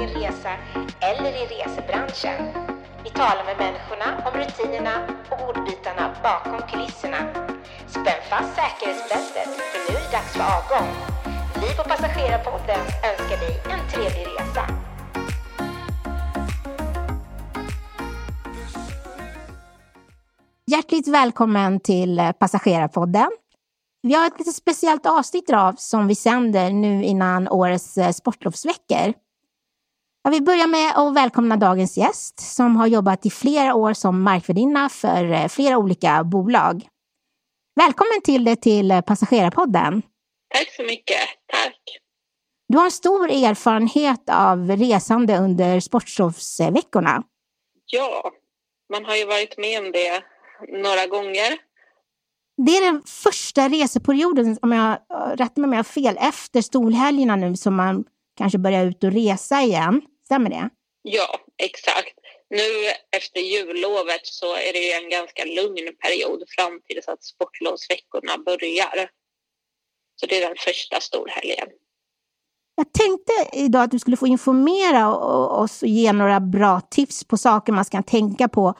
din resa eller i resebranschen. Vi talar med människorna om rutinerna och ordbitarna bakom kulisserna. Spänn fast säkerhetsbältet för nu är det dags för avgång. Vi på Passagerarpodden önskar dig en trevlig resa. Hjärtligt välkommen till eh, Passagerarpodden. Vi har ett lite speciellt avsnitt av som vi sänder nu innan årets eh, sportlovsveckor. Jag vill börja med att välkomna dagens gäst som har jobbat i flera år som markvärdinna för eh, flera olika bolag. Välkommen till det till eh, Passagerarpodden. Tack så mycket. Tack. Du har en stor erfarenhet av resande under sportlovsveckorna. Ja, man har ju varit med om det några gånger. Det är den första reseperioden, om jag rättar mig om jag har fel, efter storhelgerna nu som man kanske börjar ut och resa igen. Stämmer det? Ja, exakt. Nu efter jullovet så är det ju en ganska lugn period fram till att sportlovsveckorna börjar. Så det är den första storhelgen. Jag tänkte idag att du skulle få informera oss och ge några bra tips på saker man ska tänka på.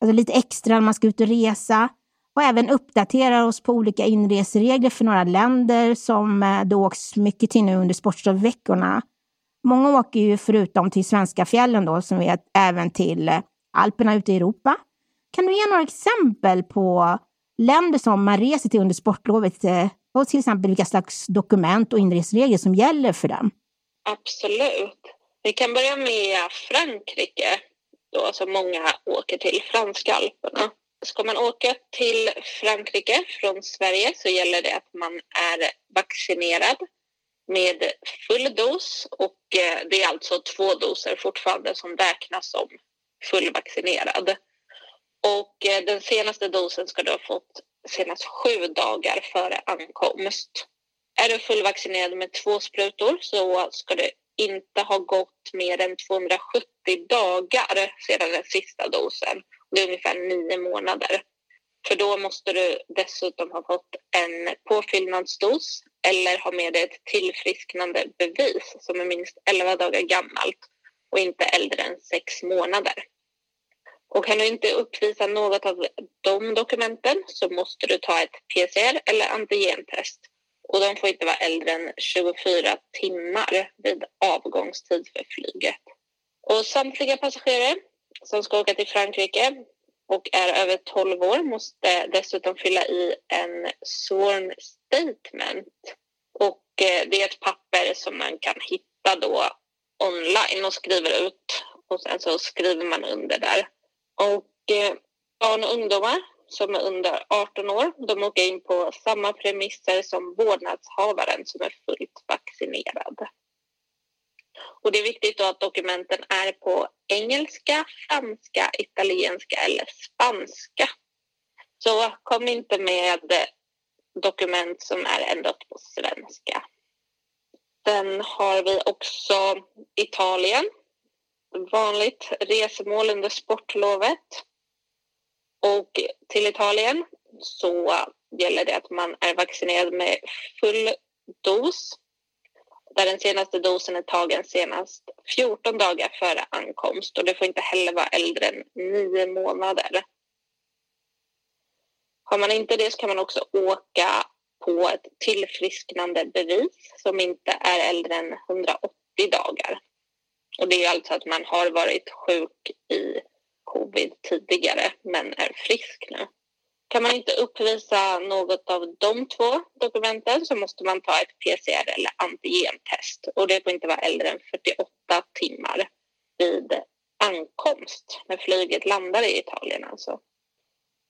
Alltså lite extra när man ska ut och resa och även uppdatera oss på olika inreseregler för några länder som eh, det åks mycket till nu under sportlovsveckorna. Många åker ju förutom till svenska fjällen då, som vet, även till eh, Alperna ute i Europa. Kan du ge några exempel på länder som man reser till under sportlovet eh, och till exempel vilka slags dokument och inreseregler som gäller för dem? Absolut. Vi kan börja med Frankrike, då, som många åker till, franska alperna. Ska man åka till Frankrike från Sverige så gäller det att man är vaccinerad med full dos och eh, det är alltså två doser fortfarande som räknas som fullvaccinerad. Och eh, den senaste dosen ska du ha fått senast sju dagar före ankomst. Är du fullvaccinerad med två sprutor så ska det inte ha gått mer än 270 dagar sedan den sista dosen det är ungefär nio månader. För då måste du dessutom ha fått en påfyllnadsdos eller ha med dig ett tillfrisknande bevis som är minst 11 dagar gammalt och inte äldre än sex månader. Och kan du inte uppvisa något av de dokumenten så måste du ta ett PCR eller antigentest och de får inte vara äldre än 24 timmar vid avgångstid för flyget. Och samtliga passagerare som ska åka till Frankrike och är över 12 år måste dessutom fylla i en sworn statement. Och eh, det är ett papper som man kan hitta då online och skriver ut och sen så skriver man under där. Och eh, barn och ungdomar som är under 18 år, de åker in på samma premisser som vårdnadshavaren som är fullt vaccinerad. Och det är viktigt då att dokumenten är på engelska, franska, italienska eller spanska. Så kom inte med dokument som är endast på svenska. Sen har vi också Italien. Vanligt resmål under sportlovet. Och till Italien så gäller det att man är vaccinerad med full dos där den senaste dosen är tagen senast 14 dagar före ankomst och det får inte heller vara äldre än 9 månader. Har man inte det så kan man också åka på ett tillfrisknande bevis som inte är äldre än 180 dagar. Och det är alltså att man har varit sjuk i covid tidigare men är frisk nu. Kan man inte uppvisa något av de två dokumenten så måste man ta ett PCR eller antigentest och det får inte vara äldre än 48 timmar vid ankomst när flyget landar i Italien alltså.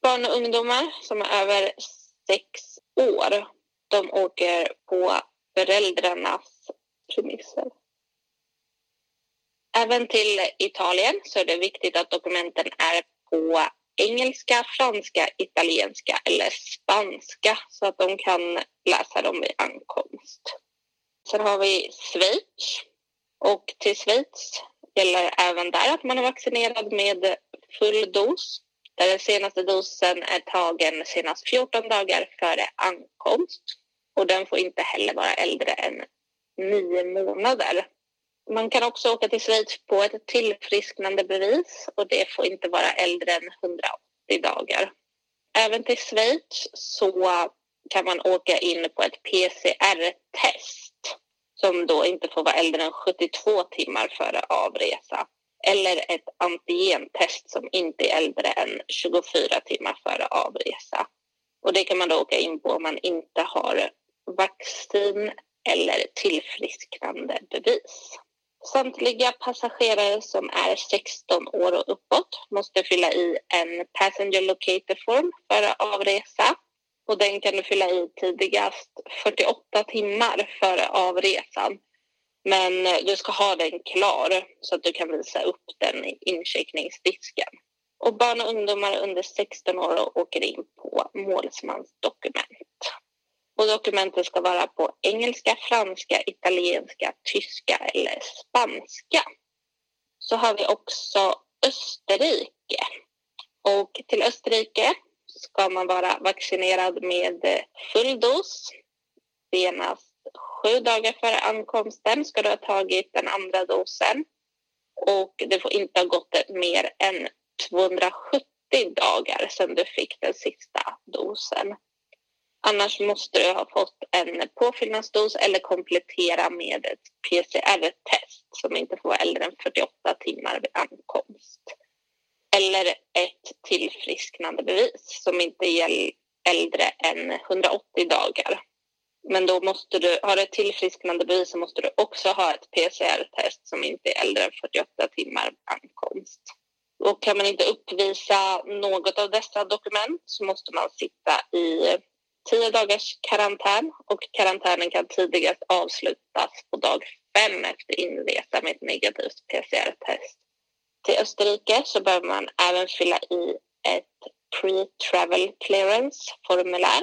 Barn och ungdomar som är över sex år, de åker på föräldrarnas premisser. Även till Italien så är det viktigt att dokumenten är på engelska, franska, italienska eller spanska så att de kan läsa dem vid ankomst. Sen har vi Schweiz och till Schweiz gäller även där att man är vaccinerad med full dos där den senaste dosen är tagen senast 14 dagar före ankomst. och den får inte heller vara äldre än nio månader. Man kan också åka till Schweiz på ett tillfrisknande bevis och det får inte vara äldre än 180 dagar. Även till Schweiz så kan man åka in på ett PCR-test som då inte får vara äldre än 72 timmar före avresa eller ett antigentest som inte är äldre än 24 timmar före avresa. Och det kan man då åka in på om man inte har vaccin eller tillfrisknande bevis. Samtliga passagerare som är 16 år och uppåt måste fylla i en Passenger Locator Form före avresa. Och den kan du fylla i tidigast 48 timmar före avresan. Men eh, du ska ha den klar så att du kan visa upp den i incheckningsdisken. Och barn och ungdomar under 16 år åker in på målsmansdokument. Och dokumenten ska vara på engelska, franska, italienska, tyska eller spanska. Så har vi också Österrike. Och till Österrike ska man vara vaccinerad med full dos. Senast sju dagar före ankomsten ska du ha tagit den andra dosen. Och det får inte ha gått mer än 270 dagar sedan du fick den sista dosen. Annars måste du ha fått en påfyllnadsdos eller komplettera med ett PCR-test som inte får vara äldre än 48 timmar vid ankomst. Eller ett tillfrisknande bevis som inte är äldre än 180 dagar. Men då måste du, har du ett tillfrisknande bevis så måste du också ha ett PCR-test som inte är äldre än 48 timmar vid ankomst. Och kan man inte uppvisa något av dessa dokument så måste man sitta i tio dagars karantän och karantänen kan tidigast avslutas på dag fem efter inresa med ett negativt PCR-test. Till Österrike så behöver man även fylla i ett pre-travel clearance-formulär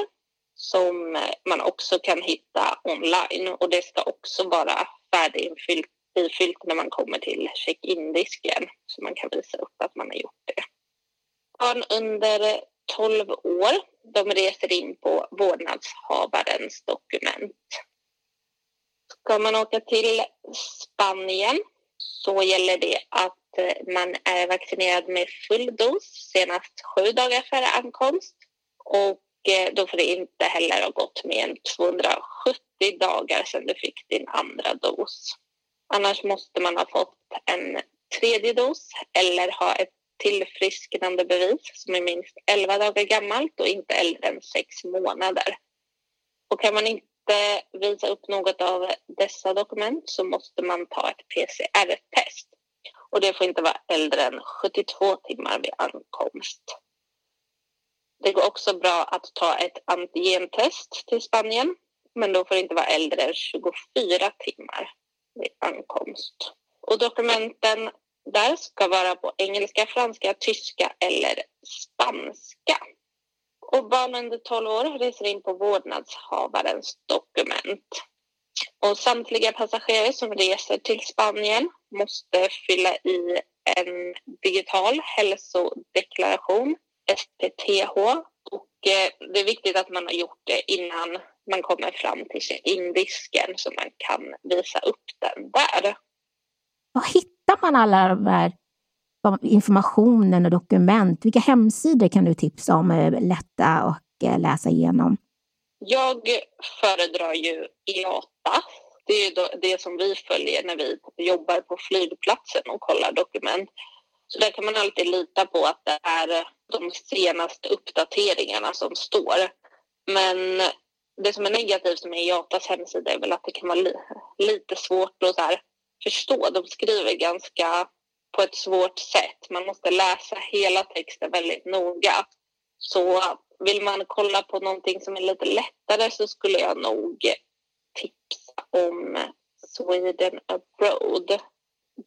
som man också kan hitta online och det ska också vara färdiginfyllt ifyllt när man kommer till check-in-disken så man kan visa upp att man har gjort det. Barn under 12 år. De reser in på vårdnadshavarens dokument. Ska man åka till Spanien så gäller det att eh, man är vaccinerad med full dos senast sju dagar före ankomst. Och eh, då får det inte heller ha gått mer än 270 dagar sedan du fick din andra dos. Annars måste man ha fått en tredje dos eller ha ett tillfrisknande bevis som är minst 11 dagar gammalt och inte äldre än 6 månader. Och kan man inte visa upp något av dessa dokument så måste man ta ett PCR-test. Och det får inte vara äldre än 72 timmar vid ankomst. Det går också bra att ta ett antigentest till Spanien, men då får det inte vara äldre än 24 timmar vid ankomst. Och dokumenten där ska vara på engelska, franska, tyska eller spanska. Och barn under 12 år reser in på vårdnadshavarens dokument. Och samtliga passagerare som reser till Spanien måste fylla i en digital hälsodeklaration, SPTH. Och eh, det är viktigt att man har gjort det innan man kommer fram till check-in-disken så man kan visa upp den där. Vad hittar man alla de här informationen och dokument? Vilka hemsidor kan du tipsa om är lätta att eh, läsa igenom? Jag föredrar ju e IATA. Det är det som vi följer när vi jobbar på flygplatsen och kollar dokument. Så där kan man alltid lita på att det är eh, de senaste uppdateringarna som står. Men det som är negativt med e IATAs hemsida är väl att det kan vara li lite svårt att så här, förstå. De skriver ganska på ett svårt sätt. Man måste läsa hela texten väldigt noga. Så vill man kolla på någonting som är lite lättare så skulle jag nog tipsa om Sweden abroad.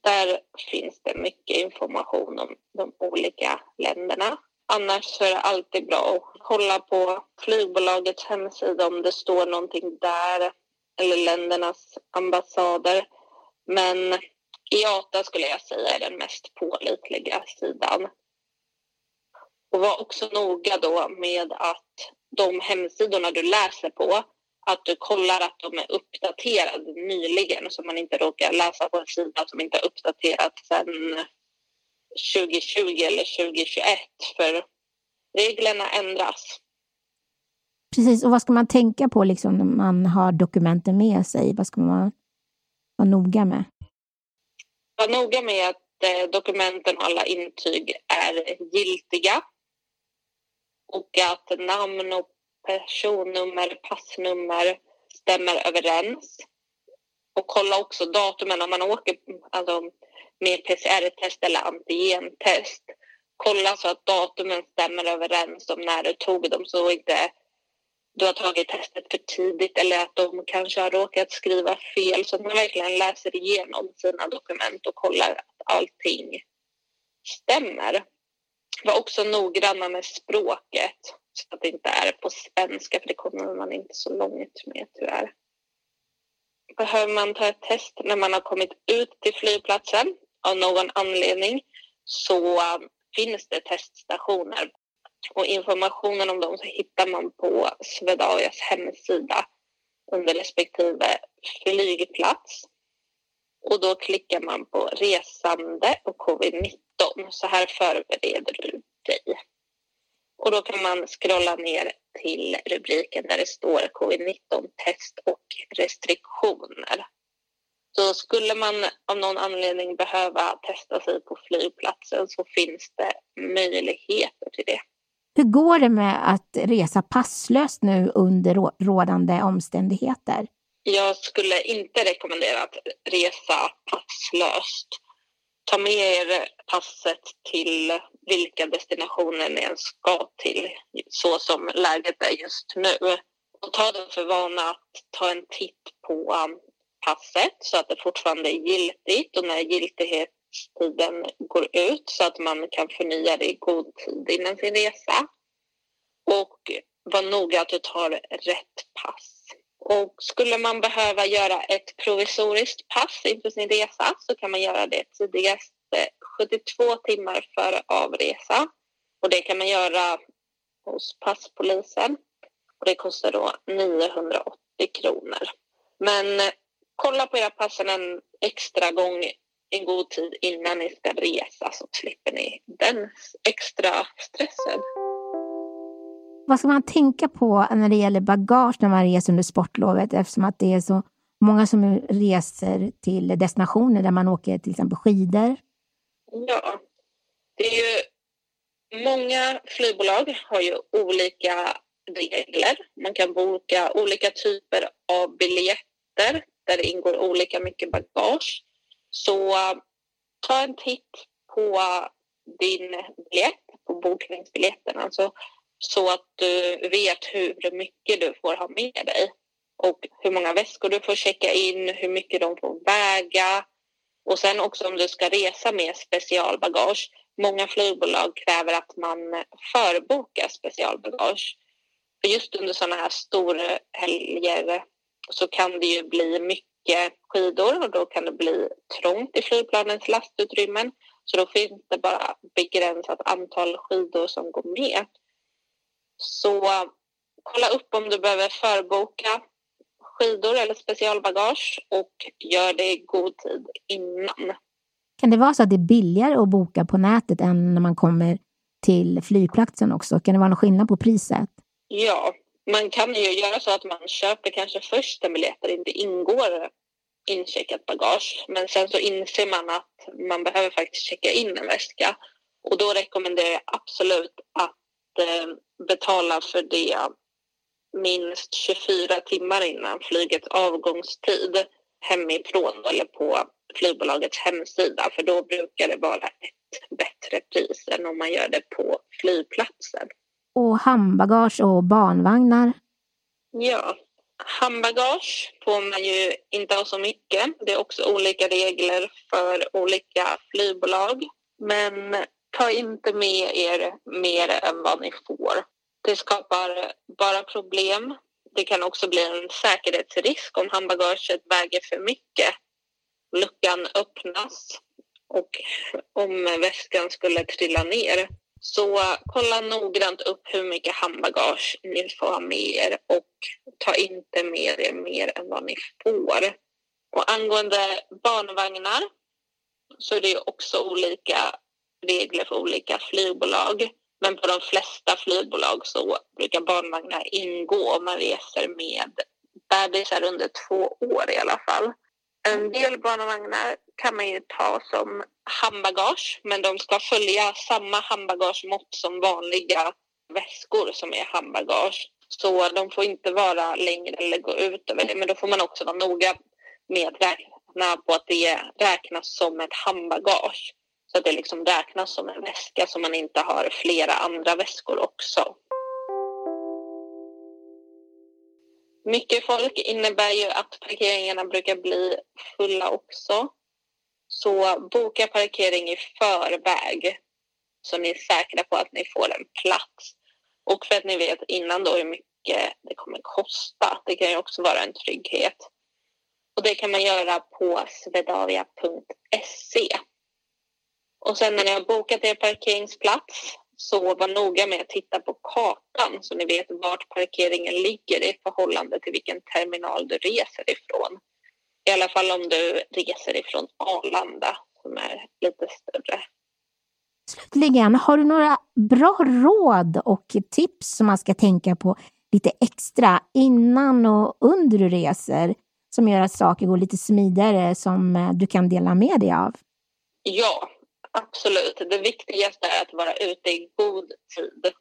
Där finns det mycket information om de olika länderna. Annars så är det alltid bra att kolla på flygbolagets hemsida om det står någonting där eller ländernas ambassader. Men IATA skulle jag säga är den mest pålitliga sidan. Och var också noga då med att de hemsidorna du läser på, att du kollar att de är uppdaterade nyligen så man inte råkar läsa på en sida som inte är uppdaterad sedan 2020 eller 2021. För reglerna ändras. Precis, och vad ska man tänka på liksom, när man har dokumenten med sig? Vad ska man vara noga med? Var noga med att eh, dokumenten och alla intyg är giltiga och att namn och personnummer, passnummer stämmer överens. Och kolla också datumen om man åker alltså, med PCR-test eller antigentest. Kolla så att datumen stämmer överens om när du tog dem så inte du har tagit testet för tidigt eller att de kanske har råkat skriva fel så att man verkligen läser igenom sina dokument och kollar att allting stämmer. Var också noggranna med språket så att det inte är på svenska för det kommer man inte så långt med tyvärr. Behöver man ta ett test när man har kommit ut till flygplatsen av någon anledning så um, finns det teststationer och informationen om dem så hittar man på Swedavias hemsida under respektive flygplats. Och då klickar man på resande och covid-19. Så här förbereder du dig. Och då kan man scrolla ner till rubriken där det står covid-19 test och restriktioner. Så skulle man av någon anledning behöva testa sig på flygplatsen så finns det möjligheter till det. Hur går det med att resa passlöst nu under rådande omständigheter? Jag skulle inte rekommendera att resa passlöst. Ta med er passet till vilka destinationer ni ens ska till, så som läget är just nu. Och ta det för vana att ta en titt på passet så att det fortfarande är giltigt och när giltighet Tiden går ut så att man kan förnya det i god tid innan sin resa. Och var noga att du tar rätt pass. Och skulle man behöva göra ett provisoriskt pass inför sin resa så kan man göra det tidigast 72 timmar före avresa. Och det kan man göra hos passpolisen. Och det kostar då 980 kronor. Men kolla på era passen en extra gång en god tid innan ni ska resa så slipper ni den extra stressen. Vad ska man tänka på när det gäller bagage när man reser under sportlovet eftersom att det är så många som reser till destinationer där man åker till exempel skidor? Ja, det är ju många flygbolag har ju olika regler. Man kan boka olika typer av biljetter där det ingår olika mycket bagage. Så eh, ta en titt på din biljett, på bokningsbiljetten, alltså, så att du vet hur mycket du får ha med dig och hur många väskor du får checka in, hur mycket de får väga och sen också om du ska resa med specialbagage. Många flygbolag kräver att man förbokar specialbagage. För just under sådana här stora helger så kan det ju bli mycket skidor och då kan det bli trångt i flygplanens lastutrymmen. Så då finns det bara begränsat antal skidor som går med. Så kolla upp om du behöver förboka skidor eller specialbagage och gör det i god tid innan. Kan det vara så att det är billigare att boka på nätet än när man kommer till flygplatsen också? Kan det vara någon skillnad på priset? Ja, man kan ju göra så att man köper kanske först en biljett där det inte ingår incheckat bagage. Men sen så inser man att man behöver faktiskt checka in en väska. Och då rekommenderar jag absolut att eh, betala för det minst 24 timmar innan flygets avgångstid hemifrån eller på flygbolagets hemsida för då brukar det vara ett bättre pris än om man gör det på flygplatsen. Och handbagage och barnvagnar? Ja, handbagage får man ju inte ha så mycket. Det är också olika regler för olika flygbolag. Men ta inte med er mer än vad ni får. Det skapar bara problem. Det kan också bli en säkerhetsrisk om handbagaget väger för mycket. Luckan öppnas och om väskan skulle trilla ner så kolla noggrant upp hur mycket handbagage ni får ha med er och ta inte med er mer än vad ni får. Och angående barnvagnar så är det också olika regler för olika flygbolag. Men på de flesta flygbolag så brukar barnvagnar ingå om man reser med bebisar under två år i alla fall. En del barnvagnar kan man ju ta som handbagage, men de ska följa samma handbagagemått som vanliga väskor som är handbagage. Så de får inte vara längre eller gå ut över det. Men då får man också vara noga med att räkna på att det räknas som ett handbagage. Så att det liksom räknas som en väska så man inte har flera andra väskor också. Mycket folk innebär ju att parkeringarna brukar bli fulla också. Så boka parkering i förväg så ni är säkra på att ni får en plats. Och för att ni vet innan då hur mycket det kommer kosta. Det kan ju också vara en trygghet. Och det kan man göra på svedavia.se. Och sen när ni har bokat er parkeringsplats så var noga med att titta på kartan så ni vet vart parkeringen ligger i förhållande till vilken terminal du reser ifrån. I alla fall om du reser ifrån Arlanda som är lite större. Slutligen, har du några bra råd och tips som man ska tänka på lite extra innan och under du reser som gör att saker går lite smidigare som eh, du kan dela med dig av? Ja, absolut. Det viktigaste är att vara ute i god tid.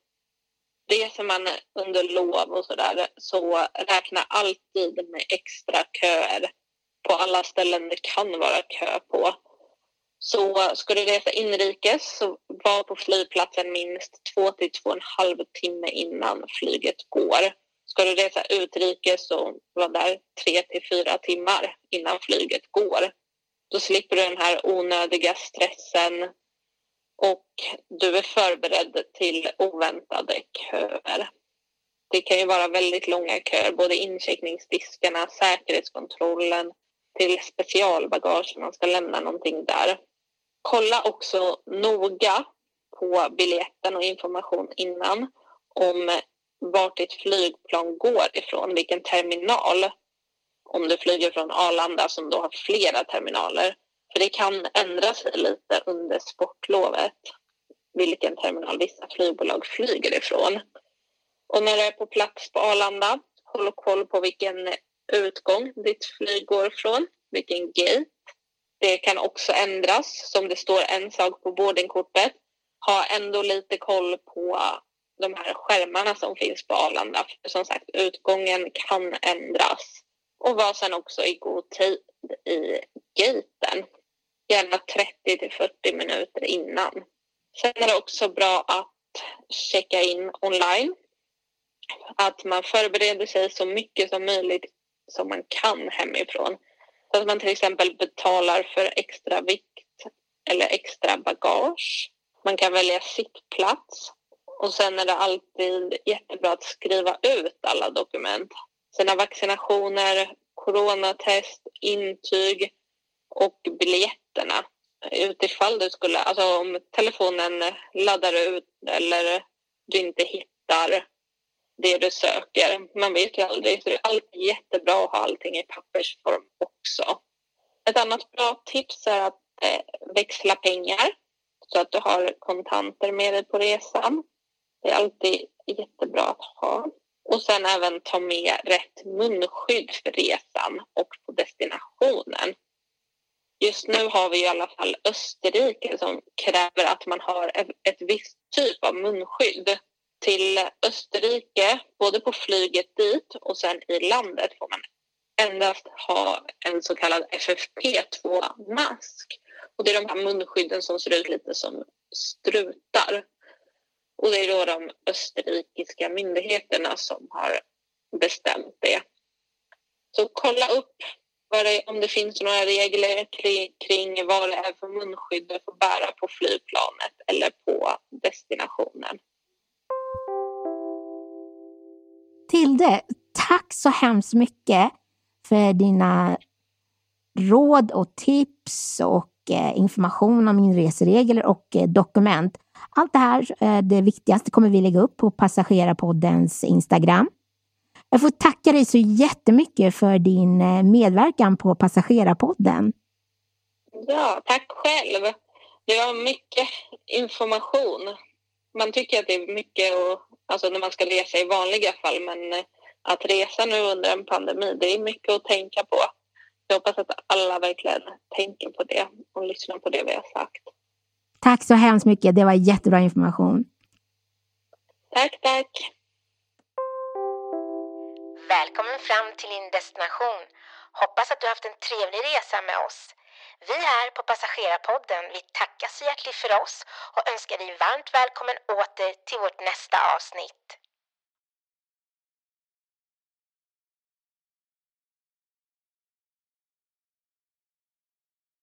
Reser man under lov och så där så räkna alltid med extra köer på alla ställen det kan vara kö på. Så ska du resa inrikes så var på flygplatsen minst två till två och en halv timme innan flyget går. Ska du resa utrikes så var där tre till fyra timmar innan flyget går. Då slipper du den här onödiga stressen och du är förberedd till oväntade köer. Det kan ju vara väldigt långa köer, både incheckningsdiskarna, säkerhetskontrollen, till specialbagage man ska lämna någonting där. Kolla också noga på biljetten och information innan om vart ditt flygplan går ifrån, vilken terminal. Om du flyger från Arlanda som då har flera terminaler. För det kan ändra sig lite under sportlovet vilken terminal vissa flygbolag flyger ifrån. Och när du är på plats på Arlanda, håll koll på vilken utgång ditt flyg går från, vilken gate. Det kan också ändras, som det står en sak på boardingkortet. Ha ändå lite koll på de här skärmarna som finns på Arlanda. För som sagt, utgången kan ändras. Och var sen också i god tid i gaten. Gärna 30 till 40 minuter innan. Sen är det också bra att checka in online. Att man förbereder sig så mycket som möjligt som man kan hemifrån. Så att man till exempel betalar för extra vikt eller extra bagage. Man kan välja sittplats. Och sen är det alltid jättebra att skriva ut alla dokument. Sina vaccinationer, coronatest, intyg och biljetterna. Utifall du skulle, alltså om telefonen laddar ut eller du inte hittar det du söker. Man vet ju aldrig, så det är alltid jättebra att ha allting i pappersform också. Ett annat bra tips är att eh, växla pengar så att du har kontanter med dig på resan. Det är alltid jättebra att ha. Och sen även ta med rätt munskydd för resan och på destinationen. Just nu har vi i alla fall Österrike som kräver att man har ett visst typ av munskydd till Österrike, både på flyget dit och sen i landet får man endast ha en så kallad FFP2-mask. Och det är de här munskydden som ser ut lite som strutar. Och det är då de österrikiska myndigheterna som har bestämt det. Så kolla upp det, om det finns några regler kring, vad det är för munskydd du får bära på flygplanet eller på destinationen. Tilde, tack så hemskt mycket för dina råd och tips och eh, information om inreseregler och eh, dokument. Allt det här, eh, det viktigaste, kommer vi lägga upp på Passagerarpoddens Instagram. Jag får tacka dig så jättemycket för din eh, medverkan på Passagerarpodden. Ja, tack själv. Det var mycket information. Man tycker att det är mycket och, alltså när man ska resa i vanliga fall men eh, att resa nu under en pandemi, det är mycket att tänka på. Jag hoppas att alla verkligen tänker på det och lyssnar på det vi har sagt. Tack så hemskt mycket. Det var jättebra information. Tack, tack. Välkommen fram till din destination. Hoppas att du haft en trevlig resa med oss. Vi här på Passagerarpodden vi tackar så hjärtligt för oss och önskar dig varmt välkommen åter till vårt nästa avsnitt.